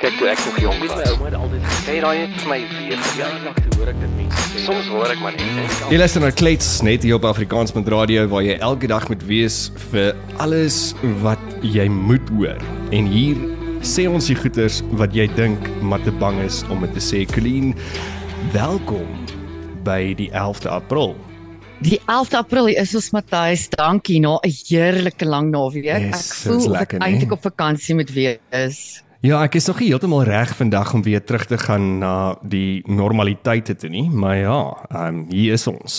Kyk toe ek nog jonk was. My ouma het altyd gesê daai het vir my weer verjaardag toe hoor ek dit mense. Soms hoor ek maar net. Jy luister na Klets net hier op Afrikaans met radio waar jy elke dag moet wees vir alles wat jy moet hoor. En hier sê ons die goeters wat jy dink maar te bang is om dit te sê. Colleen, welkom by die 11de April. Die 11de April is ons Matthys, dankie na 'n heerlike lang naweek. Yes, ek voel ek eintlik op vakansie moet wees. Ja, ek is nog nie heeltemal reg vandag om weer terug te gaan na die normaliteite toe nie, maar ja, ehm um, hier is ons.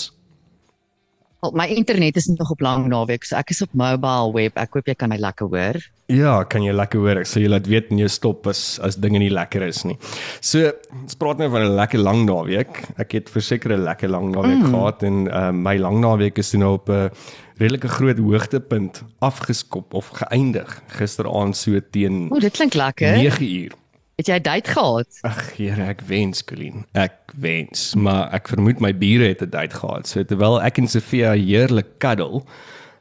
My internet is nog op lang naweek, so ek is op mobile web. Ek hoop jy kan my lekker hoor. Ja, kan jy lekker hoor. Ek sê jy laat weet en jy stop as as dinge nie lekker is nie. So, ons praat nou van 'n lekker lang naweek. Ek het verseker 'n lekker lang naweek mm. gehad en uh, my lang naweek is nou op 'n uh, redelike groot hoogtepunt afgeskop of geëindig gisteraand so teen O, dit klink lekker. 9 uur. Het jy 'n date gehad? Ag, Here, ek wens, Colleen. Ek wens, maar ek vermoed my bure het 'n date gehad. So terwyl ek en Sofia heerlik cuddle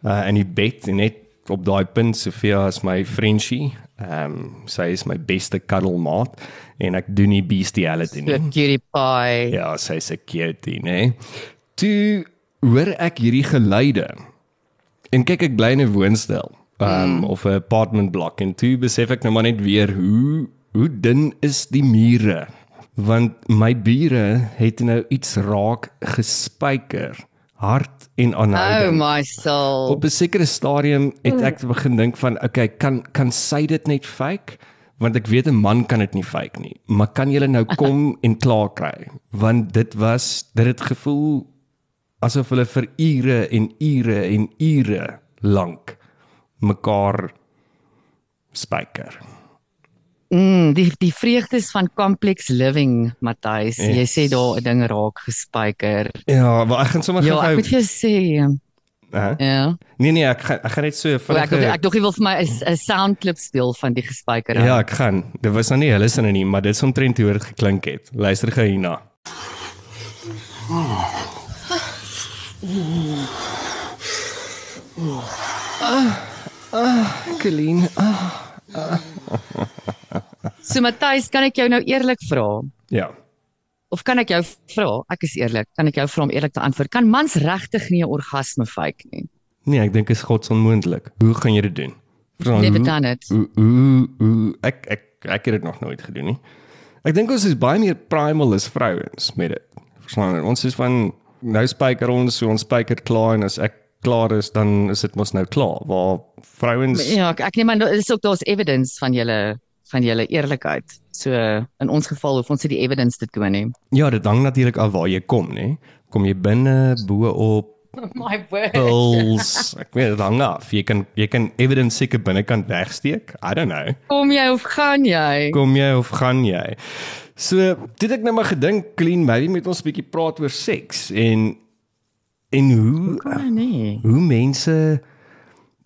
uh in die bed en net op daai punt Sofia is my friendshie. Ehm um, sy is my beste cuddle maat en ek doen nie bestiality nie. So cutie pie. Ja, sy is 'n cutie, né? Toe hoor ek hierdie geluide en kyk ek bly in 'n woonstel um, mm. of 'n apartment blok en toe besef ek nou maar net weer hoe hoe dun is die mure want my bure het nou iets raak gespyker hard en aanhoudend. Oh my soul. Op 'n sekere stadium het ek begin dink van okay, kan kan sy dit net fake? Want ek weet 'n man kan dit nie fake nie. Maar kan jy nou kom en klaar kry? Want dit was dit het gevoel asof hulle vir ure en ure en ure lank mekaar spyker. Mm, die die vreugdes van complex living, Matthys. Yes. Jy sê daar 'n ding raak gespyker. Ja, maar ek gaan sommer gou Ja, ek moet vir jou sê. Uh, ja. Nee nee, ek gaan ek gaan net so vinnig. Ek ek dog jy wil vir my 'n sound clip speel van die gespyker. Ja, ek gaan. Dit was nou nie hulle sinne nie, maar dit is omtrent hoe dit geklink het. Luister gou hierna. Oh. Ah, ah, Colleen. Ah. So Matthys, kan ek jou nou eerlik vra? Ja. Of kan ek jou vra? Ek is eerlik. Kan ek jou vra om eerlik te antwoord? Kan mans regtig nie 'n orgasme fake nie? Nee, ek dink dit is godsonmoontlik. Hoe gaan jy dit doen? Never done it. Ooh, ooh, ek ek ek het dit nog nooit gedoen nie. Ek dink ons is baie meer primal as vrouens met dit. Verstaan, ons is van nou spyker ons, so ons spyker klaar en as ek klaar is, dan is dit mos nou klaar. Waar vrouens Ja, ek, ek neem aan dit is ook daar's evidence van julle van julle eerlikheid. So in ons geval hoef ons nie die evidence te toon nie. Ja, dit hang natuurlik af waar jy kom, nê. Kom jy binne, bo op My word. Bills. Ek weet dit hang af. Jy kan jy kan evidence seker binnekant wegsteek. I don't know. Kom jy of gaan jy? Kom jy of gaan jy? So, dit ek nou maar gedink, clean, maybe met ons 'n bietjie praat oor seks en en hoe nee. hoe mense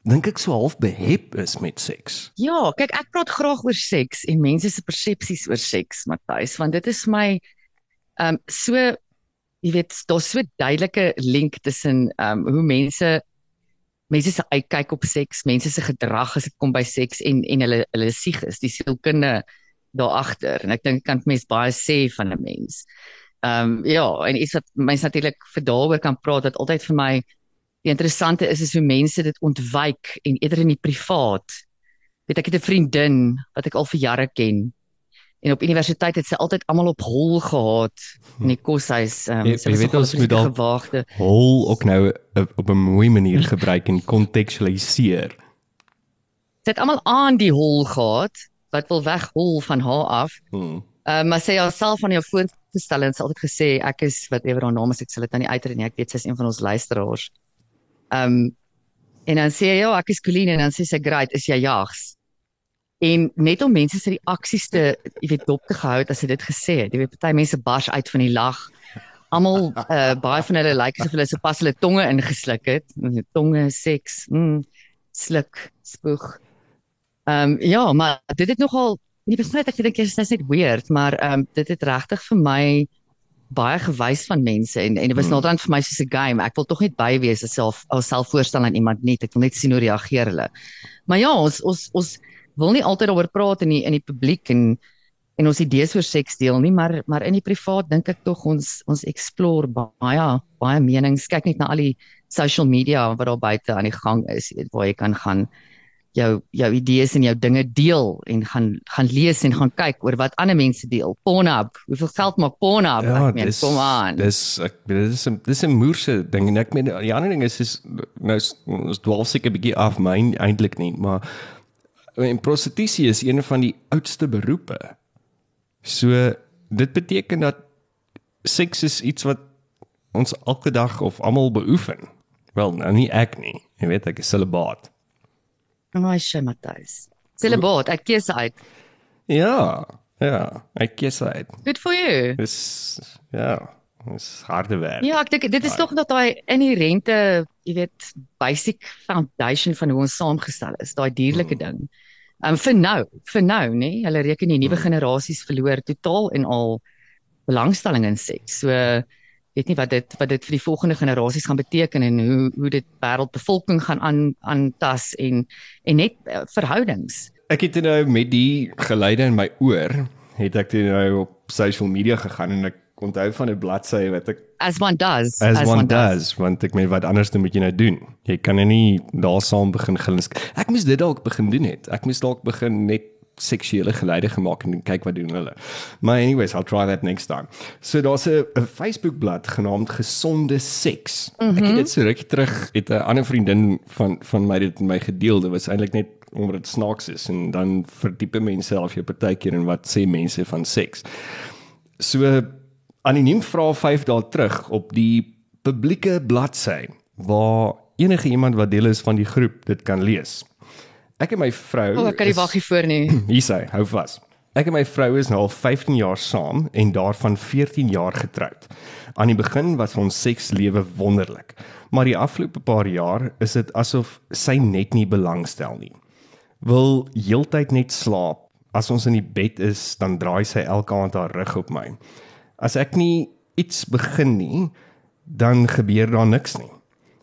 dink ek so half behep is met seks. Ja, kyk ek praat graag oor seks en mense se persepsies oor seks, Matthys, want dit is my ehm um, so jy weet daar's so duidelike link tussen ehm um, hoe mense mense se uitkyk op seks, mense se gedrag as dit kom by seks en en hulle hulle sieg is, die sielkunde daar agter en ek dink kan mens baie sê van 'n mens. Ehm um, ja, en iets wat mens natuurlik vir daaroor kan praat wat altyd vir my Die interessante is is hoe mense dit ontwyk en eerder in die privaat. Weet ek het 'n vriendin wat ek al vir jare ken. En op universiteit het sy altyd almal op hol gehad in die koshuis. Um, jy, jy weet ons moet dan hol ook nou op 'n mooi manier gebruik en kontekstualiseer. Sy het almal aan die hol gehad wat wil weghol van haar af. Hmm. Uh, maar sy haarself van jou voorgestel en sy het altyd gesê ek is whatever haar naam is ek sal dit nou nie uitred nie ek weet sy is een van ons luisteraars. Um, en dan sê hy ja, ek is Colleen en dan sê sy great, is jy jags? En net om mense se reaksies te, jy weet, dop te gehou het as hy dit gesê het. Jy weet party mense bars uit van die lag. Almal uh baie van hulle lyk like, asof hulle so pas hulle tonge ingesluk het. Tonge seks, mm, sluk, spoeg. Ehm um, ja, maar dit het nogal nie besluit ek dink is net weird, maar ehm um, dit het regtig vir my baie gewys van mense en en dit was hmm. nou dan vir my soos 'n game. Ek wil tog net by wees self alself voorstel aan iemand net. Ek wil net sien hoe reageer hulle. Maar ja, ons ons ons wil nie altyd daaroor praat in die in die publiek en en ons idees oor seks deel nie, maar maar in die privaat dink ek tog ons ons explore baie baie menings. Kyk net na al die social media wat daar buite aan die gang is, weet waar jy kan gaan jou jou idees en jou dinge deel en gaan gaan lees en gaan kyk oor wat ander mense deel. Pornhub, hoeveel geld maak Pornhub? Ja, ek meen, dis kom aan. dis ek dis 'n dis 'n moerse ding en ek meen die ander ding is is nou is- ons dwaal seker 'n bietjie af myn eintlik nie, maar en prostitusie is een van die oudste beroepe. So dit beteken dat seks is iets wat ons elke dag of almal beoefen. Wel, nou nie ek nie. Jy weet ek is celibaat. Ai, sy Matthys. Celibaat, ek kies uit. Ja, ja, ek kies uit. Good for you. Dis ja, dis harde werk. Ja, ek dink dit is tog nog daai inherente, jy weet, basic foundation van hoe ons saamgestel is, daai dierlike ding. Um vir nou, vir nou, nê? Hulle reken die nuwe generasies verloor totaal en al belangstelling in seks. So weet nie wat dit wat dit vir die volgende generasies gaan beteken en hoe hoe dit wêreldbevolking gaan aan aantas en en net uh, verhoudings. Ek het nou met die geleide in my oor, het ek nou op social media gegaan en ek onthou van 'n bladsy wat ek As one does. as, as one does, want ek meen wat anders moet jy nou doen? Jy kan nou nie daar saam begin gillens. Ek moes dit dalk begin doen het. Ek moes dalk begin net seksuele geleide gemaak en kyk wat doen hulle. Maar anyways, I'll try that next time. So daar's 'n Facebook bladsy genaamd Gesonde Seks. Mm -hmm. Ek het dit so rukkie terug het 'n ander vriendin van van my dit met my gedeel. Dit was eintlik net omdat dit snaaks is en dan verdiepe mense self jou partykeer in wat sê mense van seks. So anoniem vra 5 dae terug op die publieke bladsy waar enige iemand wat deel is van die groep dit kan lees. Ek en my vrou O, oh, ek kan nie wag hiervoor nie. Hier sê, hou vas. Ek en my vrou is nou al 15 jaar saam en daarvan 14 jaar getroud. Aan die begin was ons sekslewe wonderlik, maar die afgelope paar jaar is dit asof sy net nie belangstel nie. Wil heeltyd net slaap. As ons in die bed is, dan draai sy elke aand haar rug op my. As ek nie iets begin nie, dan gebeur daar niks nie.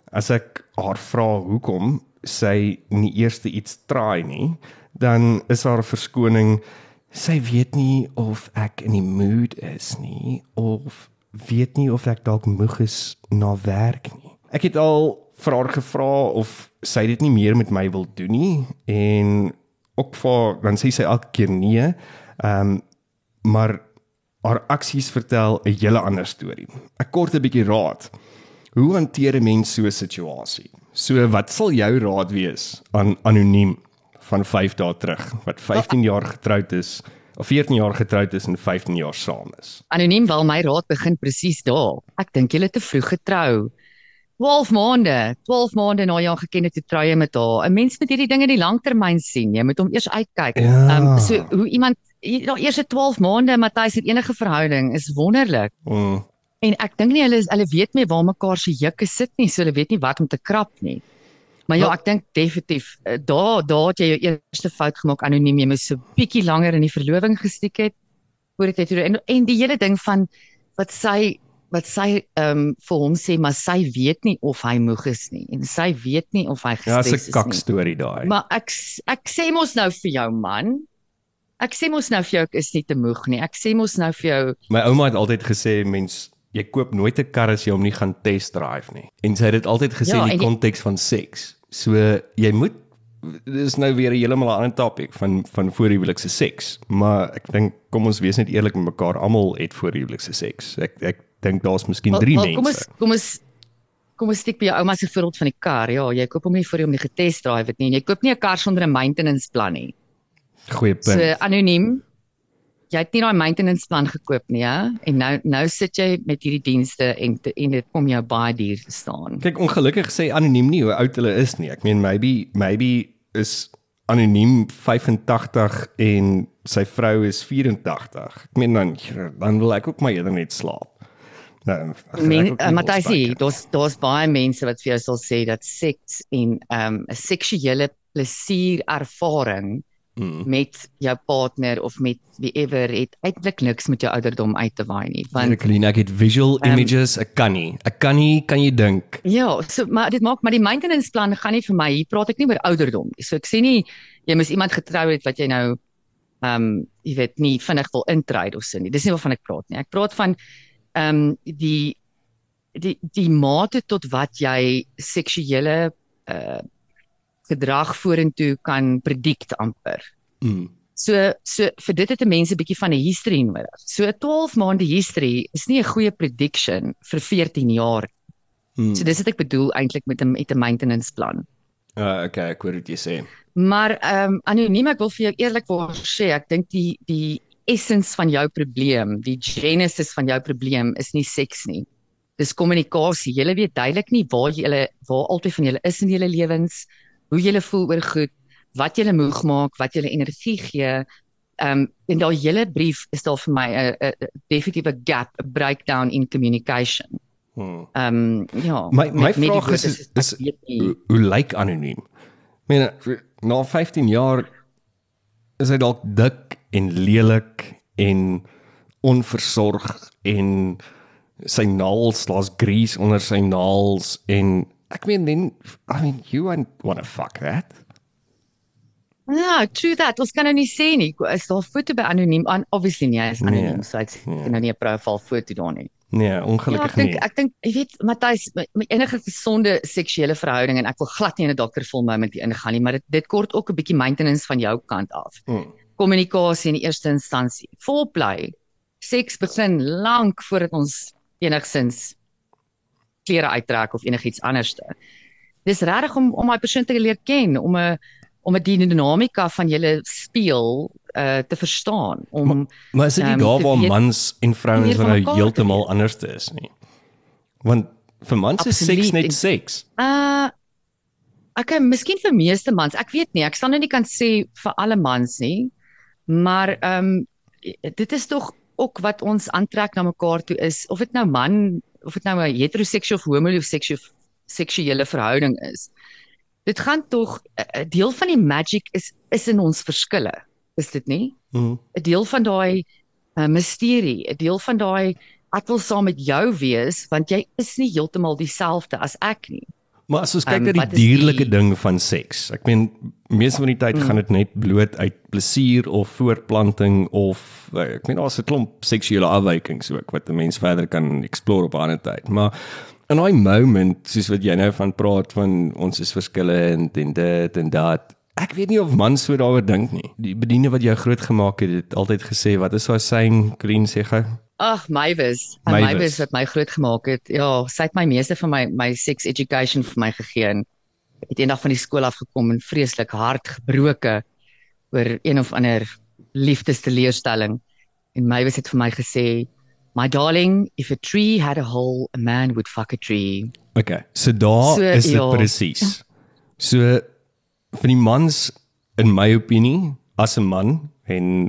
As ek haar vra hoekom sy nie eers iets traai nie, dan is haar verskoning sy weet nie of ek in die mood is nie of weet nie of ek dalk moeg is na werk nie. Ek het al vir haar gevra of sy dit nie meer met my wil doen nie en ook vir dan sê sy elke keer nee. Ehm um, maar haar aksies vertel 'n hele ander storie. Ek kort 'n bietjie raad. Hoe hanteer 'n mens so 'n situasie? So wat sal jou raad wees aan anoniem van 5 dae terug wat 15 jaar getroud is of 14 jaar getroud is en 15 jaar saam is? Anoniem wil my raad begin presies daar. Ek dink julle te vroeg getrou. 12 maande, 12 maande na jou geken het, toe trou jy met haar. 'n Mens moet hierdie dinge in die langtermyn sien. Jy moet hom eers uitkyk. Ja. Um, so hoe iemand daar eerste 12 maande Matthys het enige verhouding is wonderlik. Mm, En ek dink nie hulle is hulle weet nie waar mekaar se jukke sit nie, so hulle weet nie wat om te krap nie. Maar ja, ek dink definitief eh, daar daar het jy jou eerste fout gemaak anoniem. Jy moes so bietjie langer in die verloving gestiek het voordat jy toe en en die hele ding van wat sy wat sy ehm um, vir hom sê maar sy weet nie of hy moeg is nie en sy weet nie of hy ja, gestres dis 'n is kak nie. storie daai. Maar ek ek sê mos nou vir jou man. Ek sê mos nou vir jou ek is nie te moeg nie. Ek sê mos nou vir jou My ouma het altyd gesê mens jy koop nooit 'n kar as jy hom nie gaan test drive nie. En sy het dit altyd gesê Ja, in die konteks van seks. So jy moet dis nou weer 'n heeltemal 'n ander topik van van voorhuwelikse seks, maar ek dink kom ons wees net eerlik met mekaar, almal het voorhuwelikse seks. Ek ek dink daar's miskien 3 Wel, mense. Kom ons kom ons kom ons stiek by jou ouma se voorbeeld van die kar. Ja, jy koop hom nie vir hom nie getest drive het nie. en Jy koop nie 'n kar sonder 'n maintenance plan nie. Goeie So punt. anoniem. Jy het nie daai maintenance plan gekoop nie, hè? En nou nou sit jy met hierdie dienste en te, en dit kom jou baie duur te staan. Kyk, ongelukkig sê anoniem nie hoe oud hulle is nie. Ek meen maybe maybe is anoniem 85 en sy vrou is 84. Ek meen dan dan wil ek ook maar eerder net slaap. Nou, Men, uh, Matthys, daar's daar's baie mense wat vir jou sal sê dat seks en ehm, 'n um, seksuele plesier ervaring Mm. met jou partner of met wie ever het eintlik niks met jou ouderdom uit te waai nie. Want Jacqueline, ek het visual Ehm, images, ek kan nie. Ek kan nie, kan jy dink? Ja, so maar dit maak maar die maintenance plan gaan nie vir my. Hier praat ek nie oor ouderdom nie. So ek sê nie jy moet iemand getrou het wat jy nou ehm um, jy weet nie vinnig wil intrede of so nie. Dis nie waarvan ek praat nie. Ek praat van ehm um, die die die mate tot wat jy seksuele uh gedrag vorentoe kan predict amper. Mm. So so vir dit het 'n mens 'n bietjie van 'n history nodig. So 'n 12 maande history is nie 'n goeie prediction vir 14 jaar. Mm. So dis wat ek bedoel eintlik met 'n met 'n maintenance plan. Uh, okay, ek hoor wat jy sê. Maar ehm um, anoniem ek wil vir jou eerlikwaar sê, ek dink die die essence van jou probleem, die genesis van jou probleem is nie seks nie. Dis kommunikasie. Julle weet duidelik nie waar julle waar altyd van julle is in julle lewens, hoe julle voel oor goed, wat julle moeg maak, wat julle energie gee. Ehm um, in daai hele brief is daar vir my 'n definitiewe gap, 'n breakdown in communication. Hmm. Ehm um, ja, My my met- met vraag woorde is is weet nie. hoe, hoe lyk anoniem? Ek meen na 15 jaar is hy dalk dik en lelik en onversorg en sy naels, daar's grease onder sy naels en ek meen then I mean you won't want to fuck that. Ja, true that. Ons kan nou nie sê nie. Is daar foto by anoniem? An obviously nie, hy is anoniem, Nee, so hy het nou nie 'n profiel foto daar nie. Nee, Ja, ek ongelukkig dink nie. ek dink jy weet Matthys, met, met enige gesonde seksuele verhouding en ek wil glad nie in 'n doktervol moment hier ingaan nie, maar dit dit kort ook 'n bietjie maintenance van jou kant af. Mm. Kommunikasie in die eerste instansie. Foreplay. Seks begin lank voordat ons enigsins klere uittrek of enigiets anderste. Dis regtig om om my persoon te leer ken, om 'n om 'n dinamika van julle speel uh te verstaan, om Maar is dit nie Ehm, daar waar weet mans en vrouens van nou heeltemal anders te is nie? Want vir mans is seks net en- seks. Uh okay, miskien vir meeste mans. Ek weet nie, ek sal nou nie kan sê vir alle mans nie. Maar ehm um, dit is tog ook wat ons aantrek na mekaar toe is of dit nou man of dit nou 'n heteroseksuele of homoseksuele seksuele verhouding is. Dit gaan tog 'n deel van die magic is is in ons verskille. Is dit nie? Mm. 'n deel van daai uh, misterie, 'n deel van daai ek wil saam met jou wees want jy is nie heeltemal dieselfde as ek nie. Maar as ons kyk Ehm, na die dierlike die- ding van seks. Ek meen meeste van die tyd Mm. gaan dit net bloot uit plesier of voortplanting of eh, ek meen daar's 'n klomp seksuele afwykings ook wat 'n mens verder kan explore op 'n ander tyd. Maar in daai moment soos wat jy nou van praat van ons is verskillend en dit en dat. Ek weet nie of mans so daaroor dink nie. Die bediende wat jou grootgemaak het, het altyd gesê wat is daai saying, Green sê gou? Ag, Mywis, en Mywis. Mywis wat my groot gemaak het. Ja, sy het my meeste van my my sex education vir my gegee en het eendag van die skool af gekom en vreeslik hard gebroke oor een of ander liefdesteleurstelling. En Mywis het vir my gesê, "My darling, if a tree had a hole, a man would fuck a tree." Okay, so daar So, is dit ja. presies. So van die mans in my opinie as 'n man en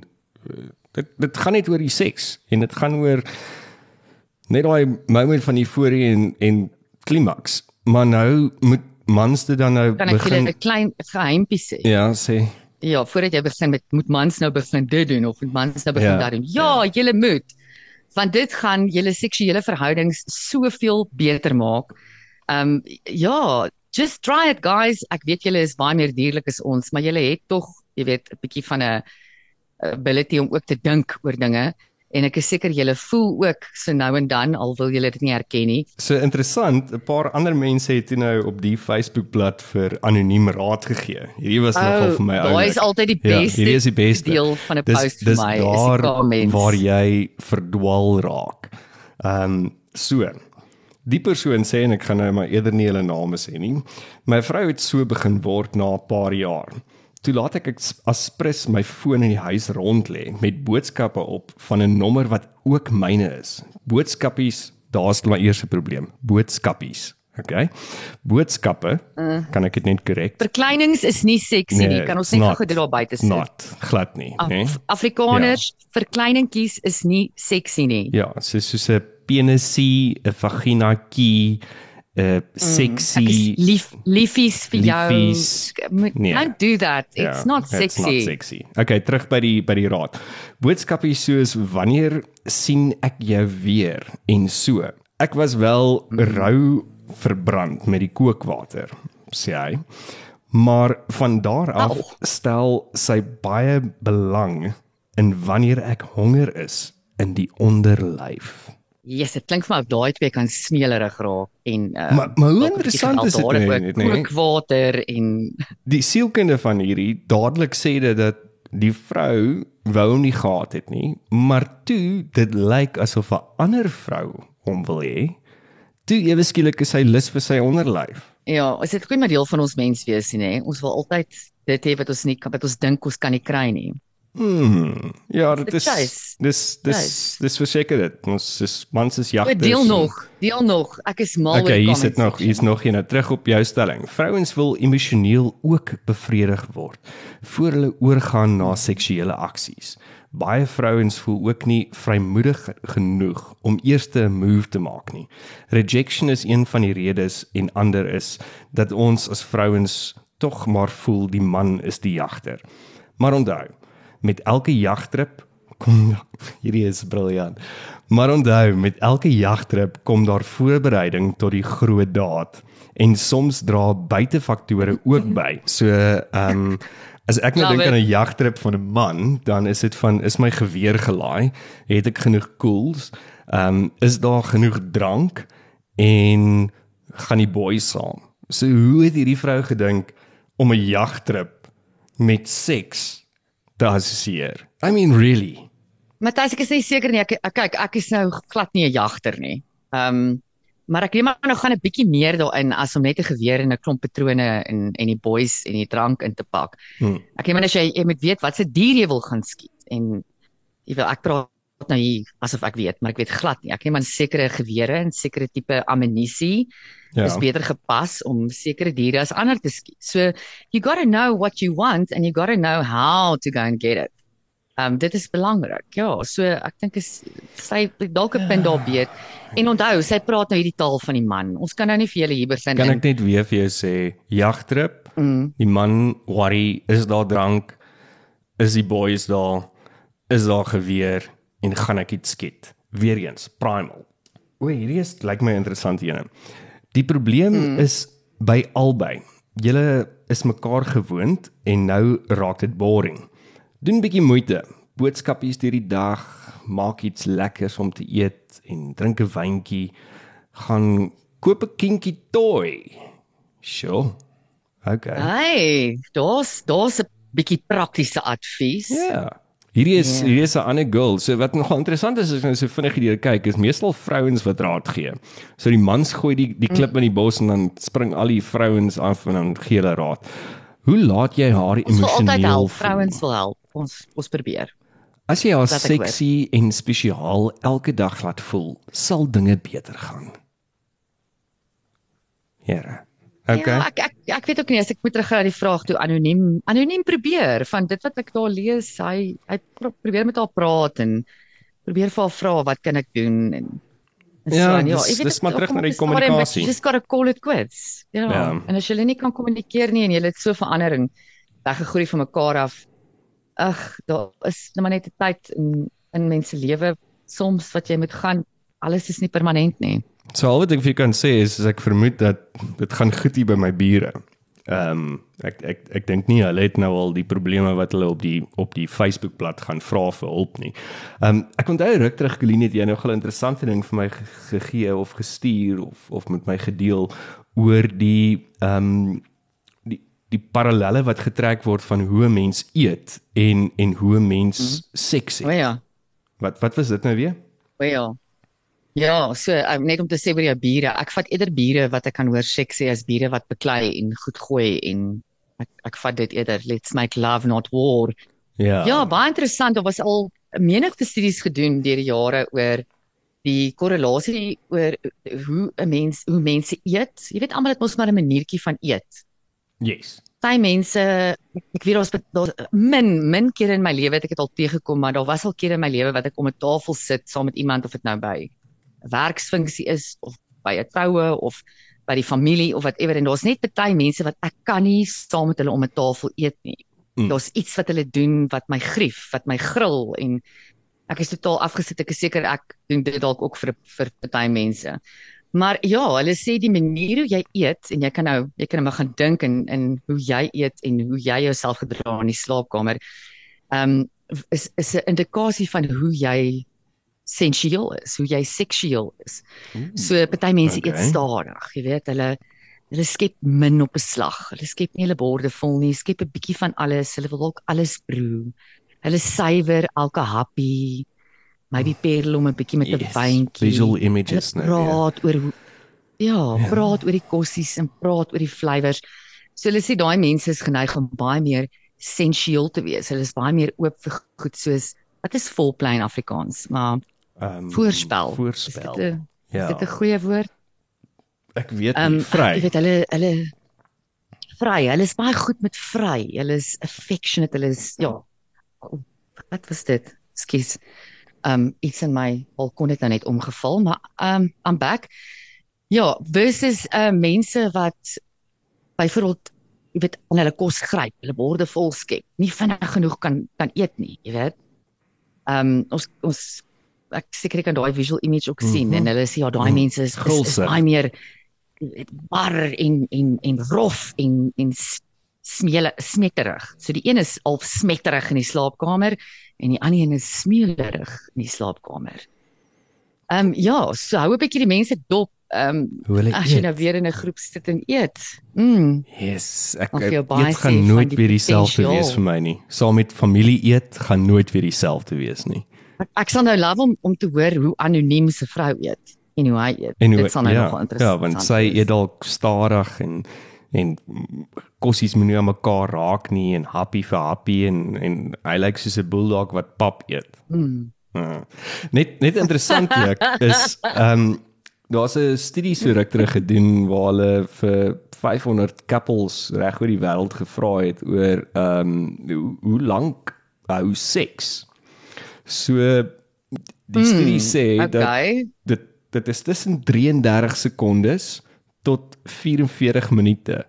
eh, dit dit gaan net oor die seks en dit gaan oor net daai moment van euforie en en klimaks. Maar nou moet mans dit dan nou Kan ek julle begin 'n klein geheimpie sê? Ja, sê. Ja, voordat jy begin met moet mans nou begin dit doen of moet mans nou begin Ja, ja, dat doen. Ja, julle moet. Want dit gaan julle seksuele verhoudings soveel beter maak. Um ja, just try it guys. Ek weet julle is baie meer dierlik as ons, maar julle het tog, jy weet, 'n bietjie van 'n ability om ook te dink oor dinge en ek is seker julle voel ook so nou en dan al wil julle dit nie erken nie. So interessant, 'n paar ander mense het toe nou op die Facebookblad vir anoniem raad gegee. Hierdie was nogal vir my Daai is altyd die Ja, beste. hierdie is die beste. deel van 'n dis, post vir dis my is daar die comments. waar jy verdwaal raak. Ehm um, so. Die persoon sê en ek gaan nou maar eerder nie hulle name sê nie. My vrou het so begin word na 'n paar jaar. Toe laat ek as prins my foon in die huis rond lê met boodskappe op van 'n nommer wat ook myne is. Boodskappies, daar's my eerste probleem. Boodskappies. Okay. Boodskappe, uh, kan ek dit net korrek? Verkleinings is nie sexy Nee, nie. Kan ons net gou dit daar buite sit? Not glad nie, Af, né? Afrikaners, verkleiningkies is nie sexy nie. Ja, so soos 'n penisie, 'n vaginaatjie, 'n sexy Mm, lief liefies vir Liefies. jou. Nee. Don't do that. It's Ja, not It's sexy. not sexy. Okay, terug by die by die raad. Boodskappe soos wanneer sien ek jou weer en so. Ek was wel Mm. rou verbrand met die kookwater, sê hy. Maar van daar af oh. stel sy baie belang in wanneer ek honger is in die onderlyf. Ja, yes, dit klink vir my of daai twee kan smeelerig raak en uh, Maar maar hoe interessant is dit net, nee? Kookwater en die sielkunde van hierdie dadelik sê dit dat die vrou wou nie gehad het nie, maar toe dit lyk asof 'n ander vrou hom wil hê. Toe ewe skielik is hy lus vir sy onderlyf. Ja, is dit goeie maar deel van ons menswees nie, hè? Ons wil altyd dit hê wat ons nie wat ons dink ons kan nie kry nie. Hmm. Ja, dit is dis dis dis verseker dit. Ons is mans is jagters. Deel nog, deel nog. Ek is mal oor Okay, hier sit nog, hier's nog een nou terug op jou stelling. Vrouens wil emosioneel ook bevredig word voor hulle oorgaan na seksuele aksies. Baie vrouens voel ook nie vrymoedig genoeg om eers 'n move te maak nie. Rejection is een van die redes en ander is dat ons as vrouens tog maar voel die man is die jagter. Maar onthou, met elke jagtrip kom hierdie is briljant. Maar onthou, met elke jagtrip kom daar voorbereiding tot die groot daad en soms dra buitefaktore ook by. So ehm um, as ek nou dink aan 'n jagtrip van 'n man, dan is dit van is my geweer gelaai? Het ek genoeg koels? Ehm um, is daar genoeg drank en gaan die boys saam? So hoe het hierdie vrou gedink om 'n jagtrip met seks te assosieer. I mean really. Matthys, ek is nie seker nie. Ek kyk, ek is nou glad nie 'n jagter nie. Ehm um, maar ek neem maar nog gaan 'n bietjie meer daarin as om net 'n geweer en 'n klomp patrone en en die boys en die drank in te pak. Hmm. Ek neem net as jy jy moet weet wat se dier jy wil gaan skiet en jy wil ek praat nou hier asof ek weet, maar ek weet glad nie. Ek neem aan sekere gewere en sekere tipe ammunisie ja. is beter gepas om sekere diere as ander te skiet. So you got to know what you want and you got to know how to go and get it. Um dit is belangrik. Ja, so ek dink is sy dalk 'n punt daar beet. En onthou, sy praat nou hierdie taal van die man. Ons kan nou nie vir julle hier begin Kan ek net weer vir jou sê, jagtrip. Mm. Die man worry, is daar drank? Is die boys daar? Is daar geweer en gaan ek iets skiet? Weereens, primal. O, hierdie is lyk like my interessant ene. Die probleem mm. is by albei. Julle is mekaar gewoond en nou raak dit boring. Doen 'n bietjie moeite. Boodskapies deur die dag, maak iets lekkers om te eet en drink 'n wyntjie. Gaan koop 'n kinky toy. Sjoe. Okay. Hey, daar's daar's 'n bietjie praktiese advies. Ja. Yeah. Hierdie is yeah. hierdie is 'n ander girl. So wat nogal interessant is as jy nou so vinnig hierdie kyk, is meestal vrouens wat raad gee. So die mans gooi die die klip in die bos en dan spring al die vrouens af en dan gee hulle raad. Hoe laat jy haar emosioneel? Vrouens wil help. Ons ons probeer. As jy haar seksie en spesiaal elke dag laat voel, sal dinge beter gaan. Here. Okay. Ja, ek ek ek weet ook nie as ek moet terug gaan na die vraag toe anoniem anoniem probeer van dit wat ek daar lees hy hy probeer met haar praat en probeer vir haar vra wat kan ek doen? en, en ja, so, ja dis, dis maar terug na die kommunikasie. just got to call it quits ja, ja. en as jy nie kan kommunikeer nie en jy het so verandering weggegroei van mekaar af ag daar is net maar net 'n tyd in in mense lewe soms wat jy moet gaan. Alles is nie permanent nie So al wat ek vir jou kan sê is, is ek vermoed dat dit gaan goed hier by my bure. Ehm um, ek ek ek dink nie hulle het nou al die probleme wat hulle op die op die Facebook bladsy gaan vra vir hulp nie. Ehm um, ek onthou ruk terug Colleen het jy nou 'n interessante ding vir my gegee of gestuur of of met my gedeel oor die ehm um, die die parallelle wat getrek word van hoe 'n mens eet en en hoe 'n mens mm -hmm. seks het. O ja. Wat wat was dit nou weer? O ja. Ja, so um, net om te sê vir jou bure, ek vat eerder bure wat ek kan hoor seksie as bure wat beklei en goed gooi en ek ek vat dit eerder let's make love not war. Ja. Ja, baie interessant. Daar was al menigte studies gedoen deur die jare oor die korrelasie oor hoe 'n mens hoe mense eet. Jy weet almal het mos maar 'n maniertjie van eet. Yes. Party mense, ek weet ons daar min min kere in my lewe het ek dit al teëgekom, maar daar was al kere in my lewe wat ek om 'n tafel sit saam met iemand of dit nou by werksfunksie is of by 'n troue of by die familie of whatever en daar's net baie mense wat ek kan nie saam met hulle om 'n tafel eet nie. Mm. Daar's iets wat hulle doen wat my grief, wat my gril en ek is totaal afgesit. Ek is seker ek doen dit dalk ook vir vir baie mense. Maar ja, hulle sê die manier hoe jy eet en jy kan nou jy kan nou maar gaan dink in in hoe jy eet en hoe jy jouself gedra in die slaapkamer. Ehm um, is is 'n indikasie van hoe jy sensueel is, hoe jy seksueel is. So party mense okay. eet stadig, jy weet, hulle hulle skep min op 'n slag. Hulle skep nie hulle borde vol nie, skep 'n bietjie van alles. Hulle wil ook alles proe. Hulle suiwer elke happie. Maybe perel om 'n bietjie met 'n Yes, wyntjie. visual images ja. praat oor hoe ja, Ja. praat oor die kossies en praat oor die flavours. So hulle sê daai mense is geneig om baie meer sensueel te wees. Hulle is baie meer oop vir goed soos wat is volplay in Afrikaans, maar Ehm voorspel. Is Voorspel. dit 'n Ja. is dit 'n goeie woord? Ek weet Ehm nie, vry. jy weet hulle hulle vry. Hulle is baie goed met vry. Hulle is affectionate. Hulle is ja. Wat was dit? Skus. Um iets in my balkon het nou net omgeval, maar um I'm back. Ja, versus uh mense wat byvoorbeeld jy weet aan hulle kos gryp, hulle borde vol skep, nie vinnig genoeg kan kan eet nie, jy weet. Um ons ons ek seker ek kan daai visual image ook sien Mhm. en hulle sê ja, daai Mhm. mense is, is, is baie meer weet, bar en en en rof en en s- smele smetterig. So die een is al smetterig in die slaapkamer en die ander een is smeelerig in die slaapkamer. Ehm um, ja, so hou 'n bietjie die mense dop. Ehm um, as jy nou eet. weer in 'n groep sit en eet. Mm. Yes, ek sê gaan nooit weer dieselfde wees vir my nie. Saam met familie eet gaan nooit weer dieselfde wees nie. Ek, ek sal nou love om om te hoor hoe anoniem se vrou eet en hoe hy eet. En hoe Dit sal nou ja, nogal interessant Ja, want sy eet dalk stadig en en kossies moet nie aan mekaar raak nie en happy vir happy en en hy lyk soos 'n bulldog wat pap eet. Mm. Ja. Net net interessantlik is ehm um, daar's 'n studie so ruk terug gedoen waar hulle vir 500 couples reg oor die wêreld gevra het oor ehm um, hoe, hoe lank hou seks. So die studie sê dat Okay. dit dit is tussen 33 sekondes tot 44 minute.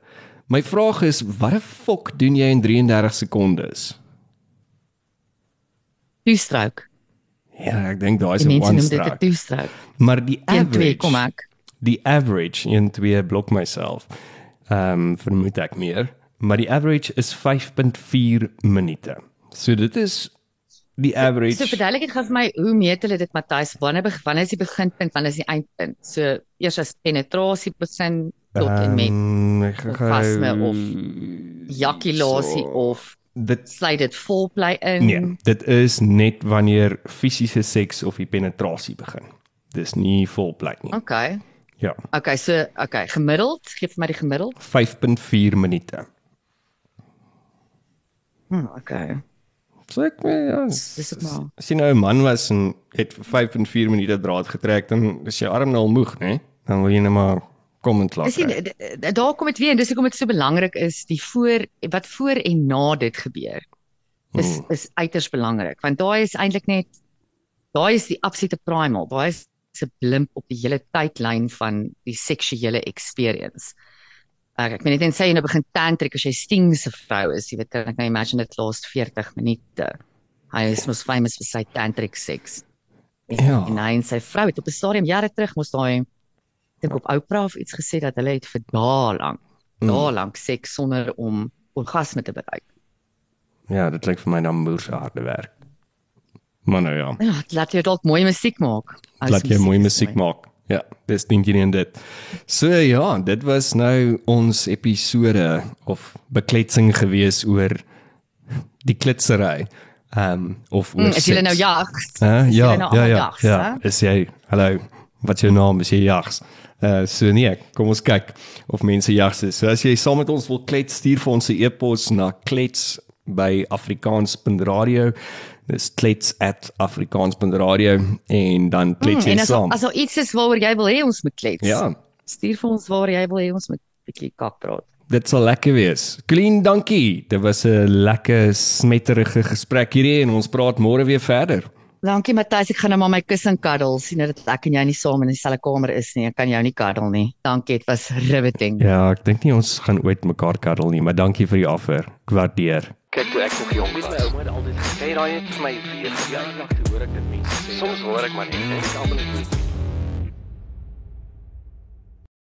My vraag is wat die fok doen jy in 33 sekondes? Two-stroke. Ja, ek dink daai is 'n one noem dit 'n stroke. two-stroke. Maar die Een twee kom average, ek. die average in twee blok myself. Ehm um, vermoed ek meer, maar die average is 5.4 minute. So dit is die average. So verduidelik dit gou vir my hoe meet hulle dit Matthys? Wanneer beg- wanneer is die beginpunt, wanneer is die eindpunt? So eers as penetrasie begin tot en met gou- orgasme of jakulasie so, of dit sluit dit volplay in? nee, dit is net wanneer fisiese seks of die penetrasie begin. Dis nie volplek nie. Okay. Ja, Okay, so okay, gemiddeld, gee vir my die gemiddeld. 5.4 minute. Hm, okay. So ek ja, Dis ook maar. as jy nou 'n man was en het vir 5 en 4 minute draad getrek, dan is jou arm nou al moeg, né? Dan wil jy net maar kom en klaar. Dis daar kom dit weer en dis hoekom dit so belangrik is die voor wat voor en na dit gebeur. Is Mm. is uiters belangrik want daai is eintlik net daai is die absolute primal. Daai is 'n blimp op die hele tydlyn van die seksuele experience. Ek ek weet net en sê jy nou begin tantrik as jy Sting se vrou is, jy weet kan ek nou imagine dit last 40 minute. Hy is mos famous vir sy tantric sex. En, Ja. en hy en sy vrou het op 'n stadium jare terug mos daai dink op Oprah of iets gesê dat hulle het vir dae lank, Mm. dae lank seks sonder om orgasme te bereik. Ja, dit klink vir my na moer se harde werk. Maar nou ja, Ja, laat jou dalk mooi musiek maak. Laat jy mooi musiek maak. Ja, dis dink jy in dit. So ja, dit was nou ons episode of bekletsing gewees oor die klitsery. Ehm um, of oor Mm, is seks. nou jags? Hè? Is Ja, nou ja, ja. jags, Ja, hè? is jy hallo, wat jou naam? Is jy jags? Uh so nee, kom ons kyk of mense jags is. So as jy saam met ons wil klets, stuur vir ons 'n e-pos na klets by afrikaans.radio. Dis klets@afrikaans.radio en dan klets Mm, jy en as saam. as daar iets is waaroor jy wil hê ons moet klets. Ja, Stuur vir ons waar jy wil hê ons moet 'n bietjie kak praat. dit sal lekker wees. Clean, dankie. Dit was 'n lekker smetterige gesprek hierdie en ons praat môre weer verder. Dankie Matthys, ek gaan nou maar my kussing cuddle. sien dat ek en jy nie saam in dieselfde kamer is nie. Ek kan jou nie cuddle nie. Dankie, dit was riveting. Ja, ek dink nie ons gaan ooit mekaar cuddle nie, maar dankie vir die offer. Ek waardeer. Kyk toe ek nog jong was. My ouma het altyd gesê daai het vir my weer verjaardag toe hoor ek dit mense sê. Soms hoor ek maar net en ek almal net